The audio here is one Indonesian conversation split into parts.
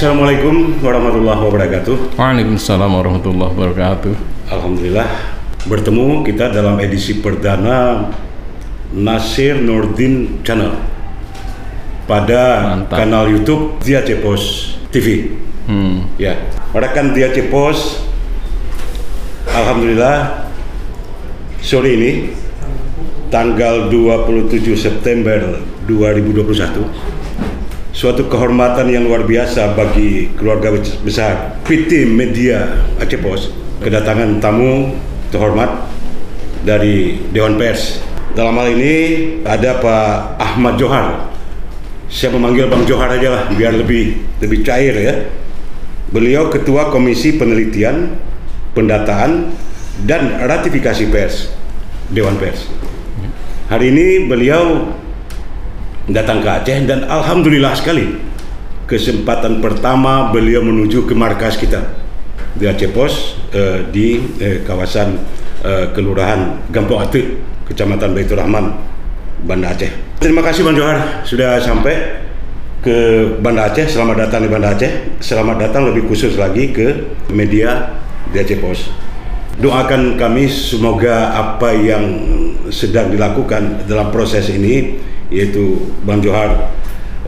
Assalamualaikum warahmatullahi wabarakatuh. Waalaikumsalam warahmatullahi wabarakatuh. Alhamdulillah bertemu kita dalam edisi perdana Nasir Nurdin Channel pada Mantap. kanal YouTube Dia Cepos TV. Hmm. Ya, rekan Dia Cepos, Alhamdulillah sore ini tanggal 27 September 2021 suatu kehormatan yang luar biasa bagi keluarga besar. PT Media Aceh Pos kedatangan tamu terhormat dari Dewan Pers. Dalam hal ini ada Pak Ahmad Johar. Saya memanggil Bang Johar aja lah biar lebih lebih cair ya. Beliau Ketua Komisi Penelitian Pendataan dan Ratifikasi Pers Dewan Pers. Hari ini beliau datang ke Aceh dan alhamdulillah sekali kesempatan pertama beliau menuju ke markas kita di Aceh Pos eh, di eh, kawasan eh, Kelurahan Gampong Atik, Kecamatan Baitur Rahman, Banda Aceh. Terima kasih Bang Johar sudah sampai ke Banda Aceh. Selamat datang di Banda Aceh. Selamat datang lebih khusus lagi ke media di Aceh Pos. Doakan kami semoga apa yang sedang dilakukan dalam proses ini yaitu Bang Johar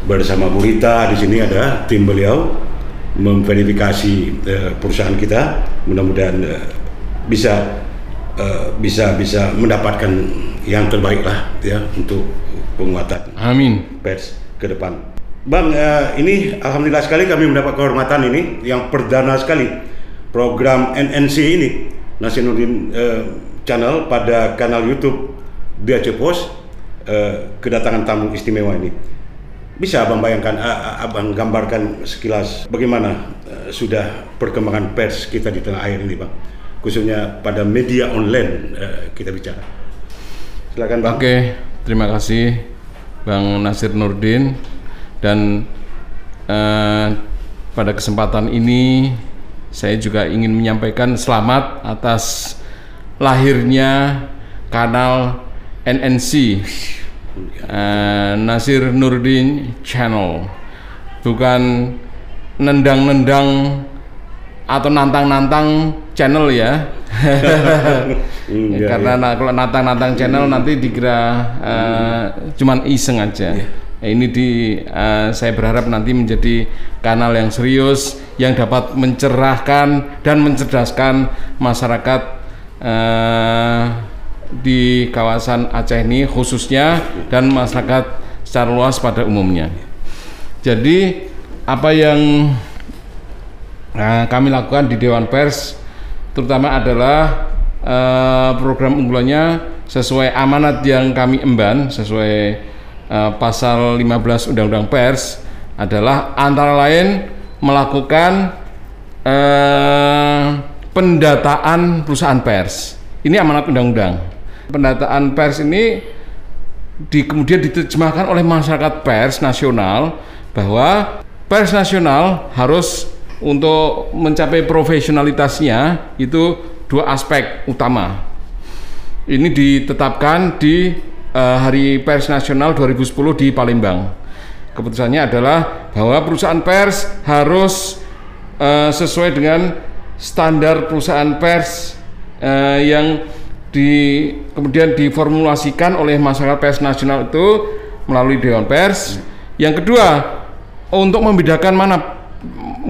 bersama Bu Rita di sini ada tim beliau memverifikasi eh, perusahaan kita mudah-mudahan eh, bisa eh, bisa bisa mendapatkan yang terbaik lah ya untuk penguatan Amin. pers ke depan. Bang, eh, ini alhamdulillah sekali kami mendapat kehormatan ini yang perdana sekali program NNC ini Nasiruddin eh, Channel pada kanal YouTube Dia Pos eh, kedatangan tamu istimewa ini. Bisa abang bayangkan, a- abang gambarkan sekilas bagaimana eh, sudah perkembangan pers kita di tanah air ini, bang, khususnya pada media online eh, kita bicara. Silakan bang. Oke, terima kasih Bang Nasir Nurdin dan eh, pada kesempatan ini saya juga ingin menyampaikan selamat atas lahirnya kanal NNC eh, Nasir Nurdin Channel. Bukan nendang-nendang atau nantang-nantang channel ya. Ya, ya, karena na- kalau nantang-nantang channel nanti dikira eh, cuman iseng aja. Ya, ini di eh, saya berharap nanti menjadi kanal yang serius yang dapat mencerahkan dan mencerdaskan masyarakat di kawasan Aceh ini khususnya dan masyarakat secara luas pada umumnya. Jadi apa yang Nah, kami lakukan di Dewan Pers terutama adalah eh, program unggulannya sesuai amanat yang kami emban sesuai eh, pasal 15 Undang-Undang Pers adalah antara lain melakukan eh, pendataan perusahaan pers. Ini amanat undang-undang. Pendataan pers ini di, kemudian diterjemahkan oleh masyarakat pers nasional bahwa pers nasional harus untuk mencapai profesionalitasnya itu dua aspek utama. Ini ditetapkan di eh, Hari Pers Nasional 2010 di Palembang. Keputusannya adalah bahwa perusahaan pers harus eh, sesuai dengan standar perusahaan pers eh, yang di kemudian diformulasikan oleh masyarakat pers nasional itu melalui Dewan Pers. Yang kedua, untuk membedakan mana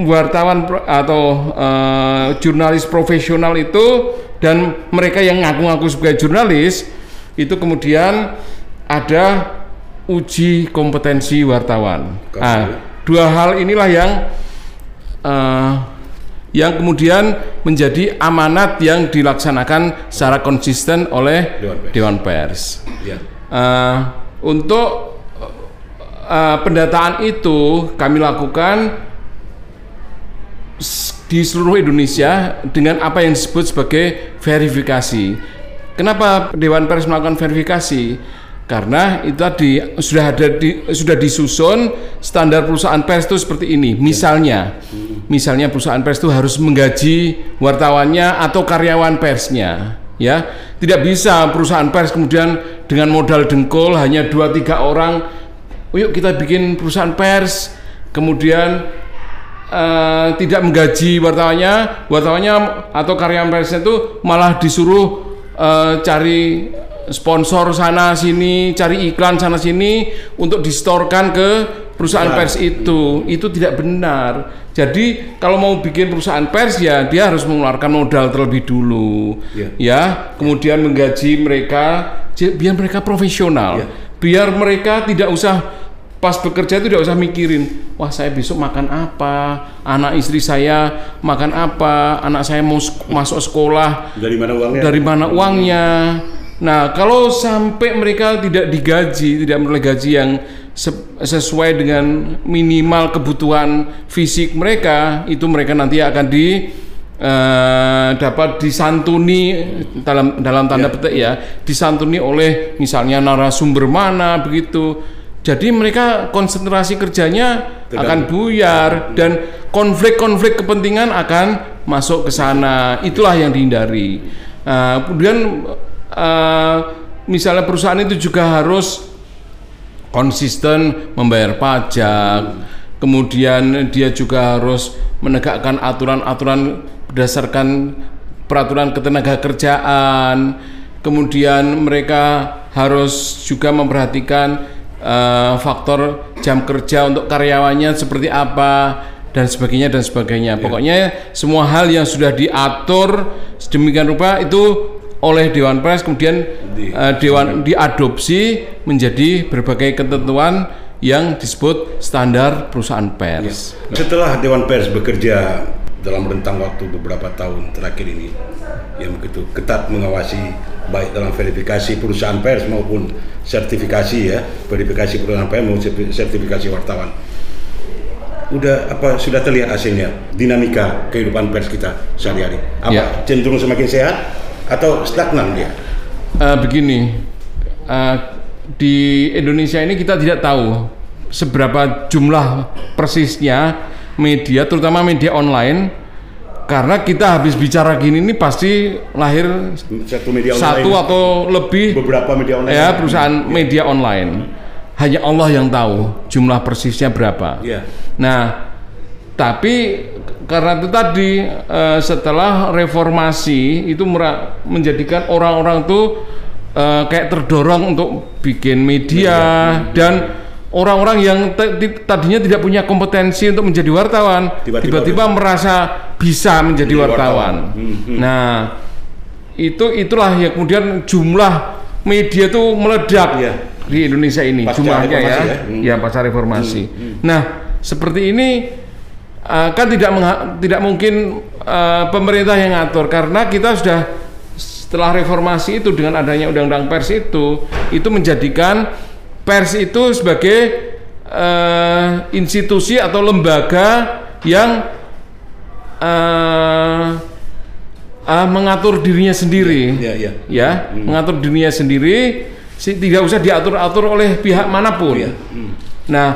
wartawan atau eh, jurnalis profesional itu dan mereka yang ngaku-ngaku sebagai jurnalis itu kemudian ada uji kompetensi wartawan. Nah, dua hal inilah yang eh, yang kemudian menjadi amanat yang dilaksanakan secara konsisten oleh Dewan Pers. Dewan Pers. Ya. Eh, untuk eh, pendataan itu kami lakukan di seluruh Indonesia dengan apa yang disebut sebagai verifikasi. Kenapa Dewan Pers melakukan verifikasi? Karena itu tadi sudah ada di, sudah disusun standar perusahaan pers itu seperti ini. Misalnya, misalnya perusahaan pers itu harus menggaji wartawannya atau karyawan persnya, ya. Tidak bisa perusahaan pers kemudian dengan modal dengkul hanya dua tiga orang, "Oh, yuk kita bikin perusahaan pers, kemudian eh, tidak menggaji wartawannya, wartawannya atau karyawan persnya itu malah disuruh eh, cari sponsor sana sini, cari iklan sana sini untuk distorkan ke perusahaan Ya. pers itu. Itu tidak benar. Jadi kalau mau bikin perusahaan pers ya dia harus mengeluarkan modal terlebih dulu. Ya. Ya, kemudian menggaji mereka biar mereka profesional. Ya. Biar mereka tidak usah pas bekerja itu tidak usah mikirin, wah saya besok makan apa, anak istri saya makan apa, anak saya mau masuk sekolah Dari mana uangnya? dari mana uangnya. Nah, kalau sampai mereka tidak digaji, tidak memperoleh gaji yang se- sesuai dengan minimal kebutuhan fisik mereka, itu mereka nanti akan di eh, dapat disantuni dalam dalam tanda petik ya, disantuni oleh misalnya narasumber mana begitu. Jadi mereka konsentrasi kerjanya akan buyar dan konflik-konflik kepentingan akan masuk ke sana. Itulah yang dihindari. Nah, kemudian eh, misalnya perusahaan itu juga harus konsisten membayar pajak. Kemudian dia juga harus menegakkan aturan-aturan berdasarkan peraturan ketenaga kerjaan. Kemudian mereka harus juga memperhatikan eh, faktor jam kerja untuk karyawannya seperti apa dan sebagainya dan sebagainya. Pokoknya semua hal yang sudah diatur sedemikian rupa itu oleh Dewan Pers kemudian Di- eh, dewan diadopsi menjadi berbagai ketentuan yang disebut standar perusahaan pers. Setelah Dewan Pers bekerja dalam rentang waktu beberapa tahun terakhir ini, yang begitu ketat mengawasi baik dalam verifikasi perusahaan pers maupun sertifikasi ya, verifikasi perusahaan pers maupun sertifikasi wartawan. Udah apa sudah terlihat hasilnya dinamika kehidupan pers kita sehari-hari? Apa Ya. cenderung semakin sehat atau stagnan dia? Eh, begini, eh, di Indonesia ini kita tidak tahu seberapa jumlah persisnya media, terutama media online, karena kita habis bicara gini ini pasti lahir Satu media satu atau lebih beberapa media online. ya perusahaan media online. Hanya Allah yang tahu jumlah persisnya berapa. Iya. Nah, tapi karena itu tadi eh, setelah reformasi itu menjadikan orang-orang tuh eh, kayak terdorong untuk bikin media dan orang-orang yang tadinya tidak punya kompetensi untuk menjadi wartawan Tiba-tiba merasa bisa menjadi wartawan. wartawan. Hmm, hmm. Nah, itu itulah ya kemudian jumlah media tuh meledak Iya. di Indonesia ini Pasca jumlahnya ya. ya. Hmm. Ya, pasca reformasi. Nah, seperti ini uh, kan tidak tidak mungkin uh, pemerintah yang ngatur karena kita sudah setelah reformasi itu dengan adanya undang-undang pers itu itu menjadikan pers itu sebagai uh, institusi atau lembaga yang uh, uh, mengatur dirinya sendiri Iya, iya. ya mengatur dirinya sendiri tidak usah diatur-atur oleh pihak mana pun. Iya. Nah,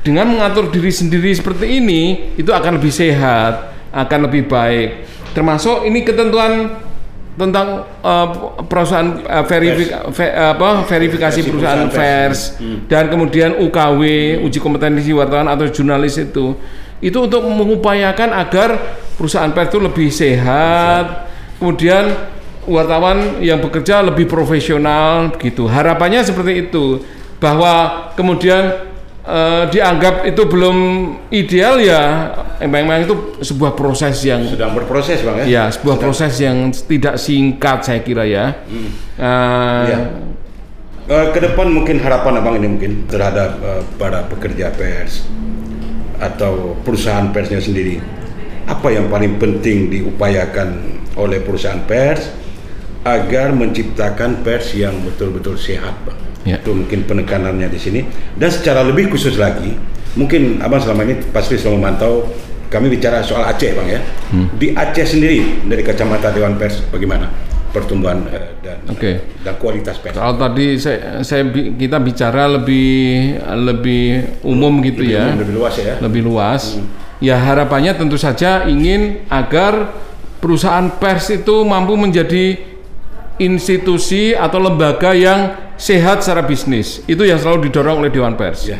dengan mengatur diri sendiri seperti ini itu akan lebih sehat, akan lebih baik. Termasuk ini ketentuan tentang uh, perusahaan uh, verifik- ve- apa, verifikasi perusahaan, perusahaan pers dan kemudian UKW uji kompetensi wartawan atau jurnalis itu. Itu untuk mengupayakan agar perusahaan pers itu lebih sehat. Kemudian wartawan yang bekerja lebih profesional begitu. Harapannya seperti itu. Bahwa kemudian eh, dianggap itu belum ideal ya memang itu sebuah proses yang Sedang berproses bang ya? ya sebuah proses yang tidak singkat saya kira ya Eh, Iya. Eh, ke depan mungkin harapan abang ini mungkin terhadap eh, para pekerja pers atau perusahaan persnya sendiri. Apa yang paling penting diupayakan oleh perusahaan pers agar menciptakan pers yang betul-betul sehat, bang. Ya. Itu mungkin penekanannya di sini. Dan secara lebih khusus lagi, mungkin abang selama ini pasti selalu memantau. Kami bicara soal Aceh, bang ya. Di Aceh sendiri dari kacamata Dewan Pers bagaimana pertumbuhan eh, dan Oke. dan kualitas pers. Kalau tadi saya, saya kita bicara lebih lebih umum gitu Lebih ya, umum, lebih luas ya. lebih luas. Ya harapannya tentu saja ingin agar perusahaan pers itu mampu menjadi institusi atau lembaga yang sehat secara bisnis. Itu yang selalu didorong oleh Dewan Pers. Ya.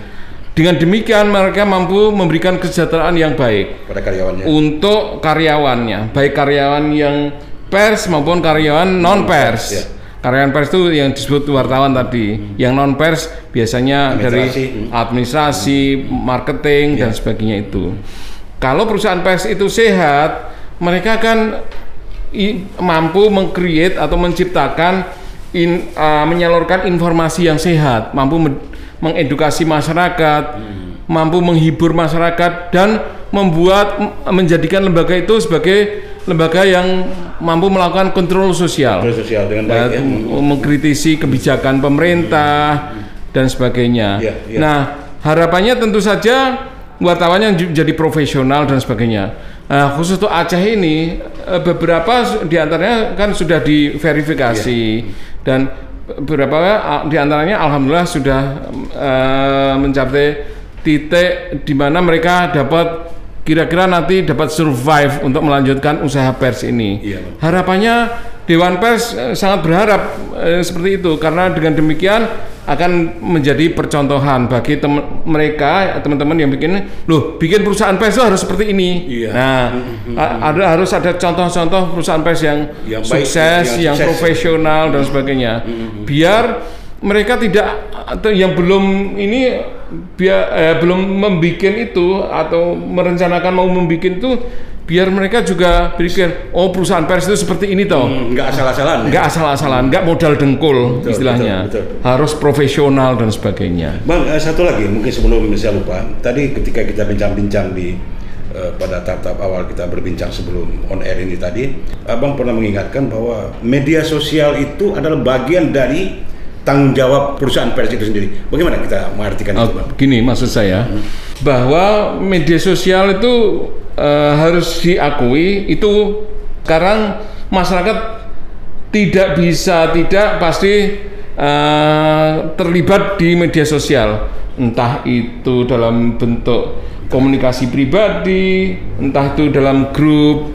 Dengan demikian mereka mampu memberikan kesejahteraan yang baik pada karyawannya. untuk karyawannya, baik karyawan yang pers maupun karyawan non pers. ya. Karyawan pers itu yang disebut wartawan tadi, yang non pers biasanya dari Administrasi, hmm. administrasi, marketing dan sebagainya itu. Kalau perusahaan pers itu sehat, mereka akan mampu mengcreate atau menciptakan in- uh, menyalurkan informasi yang sehat, mampu men- mengedukasi masyarakat, mampu menghibur masyarakat dan membuat menjadikan lembaga itu sebagai lembaga yang mampu melakukan kontrol sosial Kontrol sosial dengan baik ya. mengkritisi kebijakan pemerintah dan sebagainya. Iya, iya. Nah, harapannya tentu saja wartawannya j- jadi profesional dan sebagainya. Nah, khusus untuk Aceh ini eh, beberapa di antaranya kan sudah diverifikasi Iya. dan beberapa ah, di antaranya alhamdulillah sudah eh, mencapai titik di mana mereka dapat kira-kira nanti dapat survive untuk melanjutkan usaha pers ini. Iya. Harapannya Dewan Pers eh, sangat berharap eh, seperti itu karena dengan demikian akan menjadi percontohan bagi tem- mereka teman-teman yang bikin loh bikin perusahaan pers itu harus seperti ini. Iya. Nah, a- ada harus ada contoh-contoh perusahaan pers yang, Yang baik, sukses, yang yang, sukses. profesional dan sebagainya. Biar mereka tidak atau yang belum ini biar eh, belum membikin itu atau merencanakan mau membikin itu biar mereka juga berpikir oh perusahaan pers itu seperti ini toh Hmm, nggak asal-asalan. ya. nggak asal-asalan nggak modal dengkul Betul, istilahnya betul, betul. harus profesional dan sebagainya Bang, eh, satu lagi mungkin sebelum saya lupa. Tadi ketika kita bincang-bincang di eh, pada tahap-tahap awal kita berbincang sebelum on air ini tadi, Abang pernah mengingatkan bahwa media sosial itu adalah bagian dari tanggung jawab perusahaan pers itu sendiri. Bagaimana kita mengartikan Oh, itu, Bang? gini maksud saya bahwa media sosial itu eh, harus diakui itu sekarang masyarakat tidak bisa tidak pasti eh, terlibat di media sosial entah itu dalam bentuk komunikasi pribadi entah itu dalam grup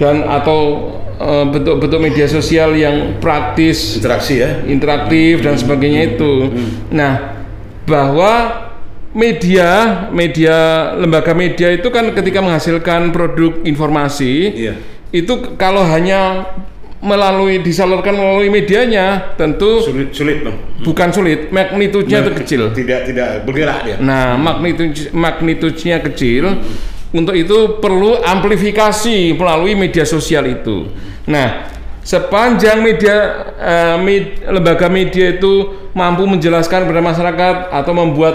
dan atau eh, bentuk-bentuk media sosial yang praktis Interaksi ya. interaktif dan sebagainya itu. Nah, bahwa media, media lembaga media itu kan ketika menghasilkan produk informasi, Iya. itu kalau hanya melalui disalurkan melalui medianya, tentu Sulit, sulit bang. bukan sulit, magnitudenya itu kecil. Tidak tidak bergerak dia. Nah, magnitud magnitudenya kecil. Untuk itu perlu amplifikasi melalui media sosial itu. Nah, sepanjang media eh, med- lembaga media itu mampu menjelaskan kepada masyarakat atau membuat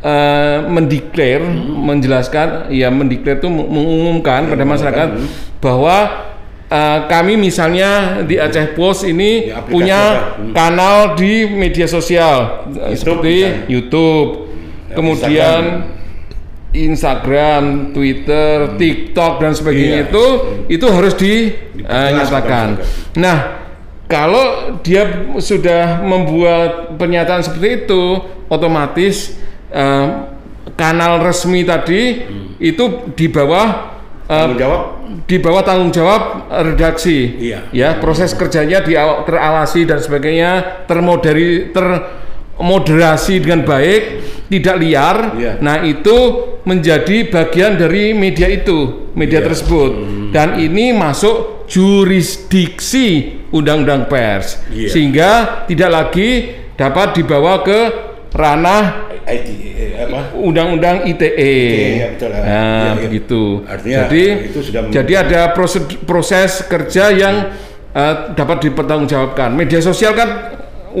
eh, mendeklar, menjelaskan, ya mendeklar itu mengumumkan pada masyarakat bahwa eh, kami misalnya di Aceh Post ini Ya, punya? Hmm. kanal di media sosial YouTube seperti misalnya. YouTube, Ya, kemudian Instagram, Twitter, TikTok dan sebagainya Iya. itu itu harus dinyatakan. kepada Nah, kalau dia sudah membuat pernyataan seperti itu, otomatis eh, kanal resmi tadi itu di bawah eh, Tanggung jawab. di bawah tanggung jawab redaksi. Iya. Ya, proses kerjanya dia terawasi dan sebagainya, termoderi termoderasi dengan baik, tidak liar. Iya. Nah, itu menjadi bagian dari media itu, media Iya. tersebut. Dan ini masuk jurisdiksi Undang-Undang Pers. Iya. Sehingga tidak lagi dapat dibawa ke ranah IT eh? Undang-Undang ITE. Iya, betul. Nah, iya. begitu. Artinya jadi itu sudah jadi ada proses proses kerja yang eh, dapat dipertanggungjawabkan. Media sosial kan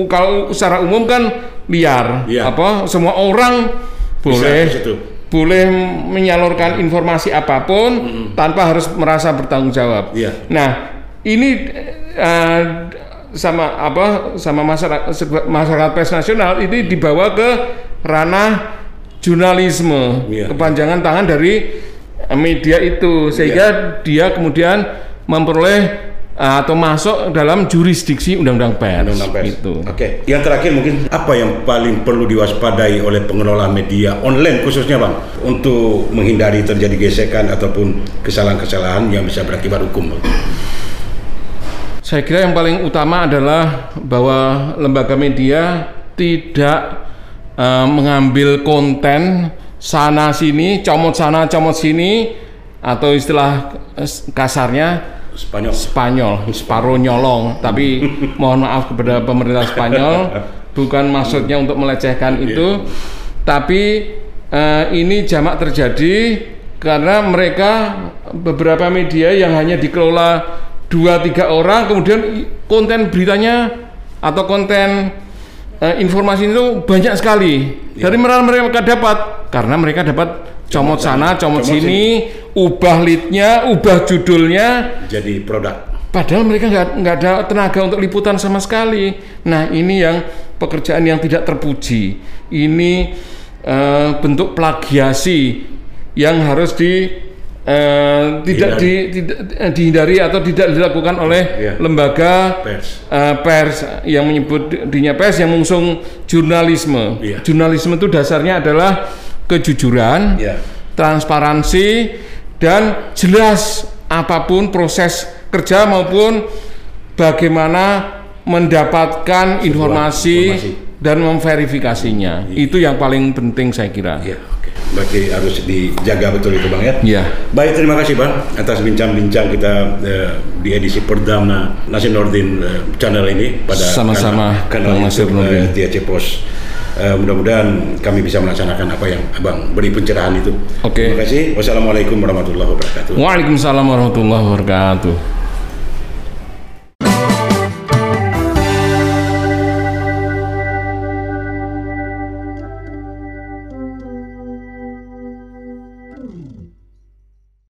kalau secara umum kan liar. Iya. Apa semua orang boleh. Boleh menyalurkan informasi apa pun tanpa harus merasa bertanggung jawab. Iya. Nah, ini eh, sama apa sama masyarakat masyarakat pers nasional ini dibawa ke ranah jurnalisme, Iya. kepanjangan tangan dari media itu sehingga dia kemudian memperoleh eh, atau masuk dalam jurisdiksi undang-undang pers. Undang-undang pers. Gitu. Oke, yang terakhir mungkin apa yang paling perlu diwaspadai oleh pengelola media online khususnya bang untuk menghindari terjadi gesekan ataupun kesalahan-kesalahan yang bisa berakibat hukum. Bang? Saya kira yang paling utama adalah bahwa lembaga media tidak eh, mengambil konten sana sini, comot sana, comot sini, atau istilah eh, kasarnya Spanyol. Spanyol, separuh nyolong. Tapi mohon maaf kepada pemerintah Spanyol, bukan maksudnya untuk melecehkan itu, tapi eh, ini jamak terjadi karena mereka beberapa media yang hanya dikelola dua tiga orang, kemudian konten beritanya atau konten eh, informasi itu banyak sekali. Dari mana mereka dapat? Karena mereka dapat comot sana, comot Comot sini, ubah leadnya, ubah judulnya, Jadi produk. Padahal mereka nggak nggak ada tenaga untuk liputan sama sekali. Nah ini yang pekerjaan yang tidak terpuji. Ini eh, bentuk plagiasi yang harus di eh, tidak di, tidak eh, dihindari atau tidak dilakukan oleh Iya. lembaga Pers. eh, pers yang menyebut dirinya pers yang mengusung jurnalisme. Iya. Jurnalisme itu dasarnya adalah kejujuran, Ya. transparansi dan jelas apa pun proses kerja maupun bagaimana mendapatkan informasi, informasi. dan memverifikasinya. Itu yang paling penting saya kira. Ya, oke. Berarti harus dijaga betul itu Bang ya. Ya. Baik, terima kasih Bang atas bincang-bincang kita eh, di edisi perdana Nasir Nordin eh, channel ini pada Sama-sama, kanal, Bang kanal Nasir Nordin. eh, Pos. Eh, mudah-mudahan kami bisa melaksanakan apa yang Abang beri pencerahan itu. Oke. Terima kasih. Wassalamualaikum warahmatullahi wabarakatuh. Waalaikumsalam warahmatullahi wabarakatuh.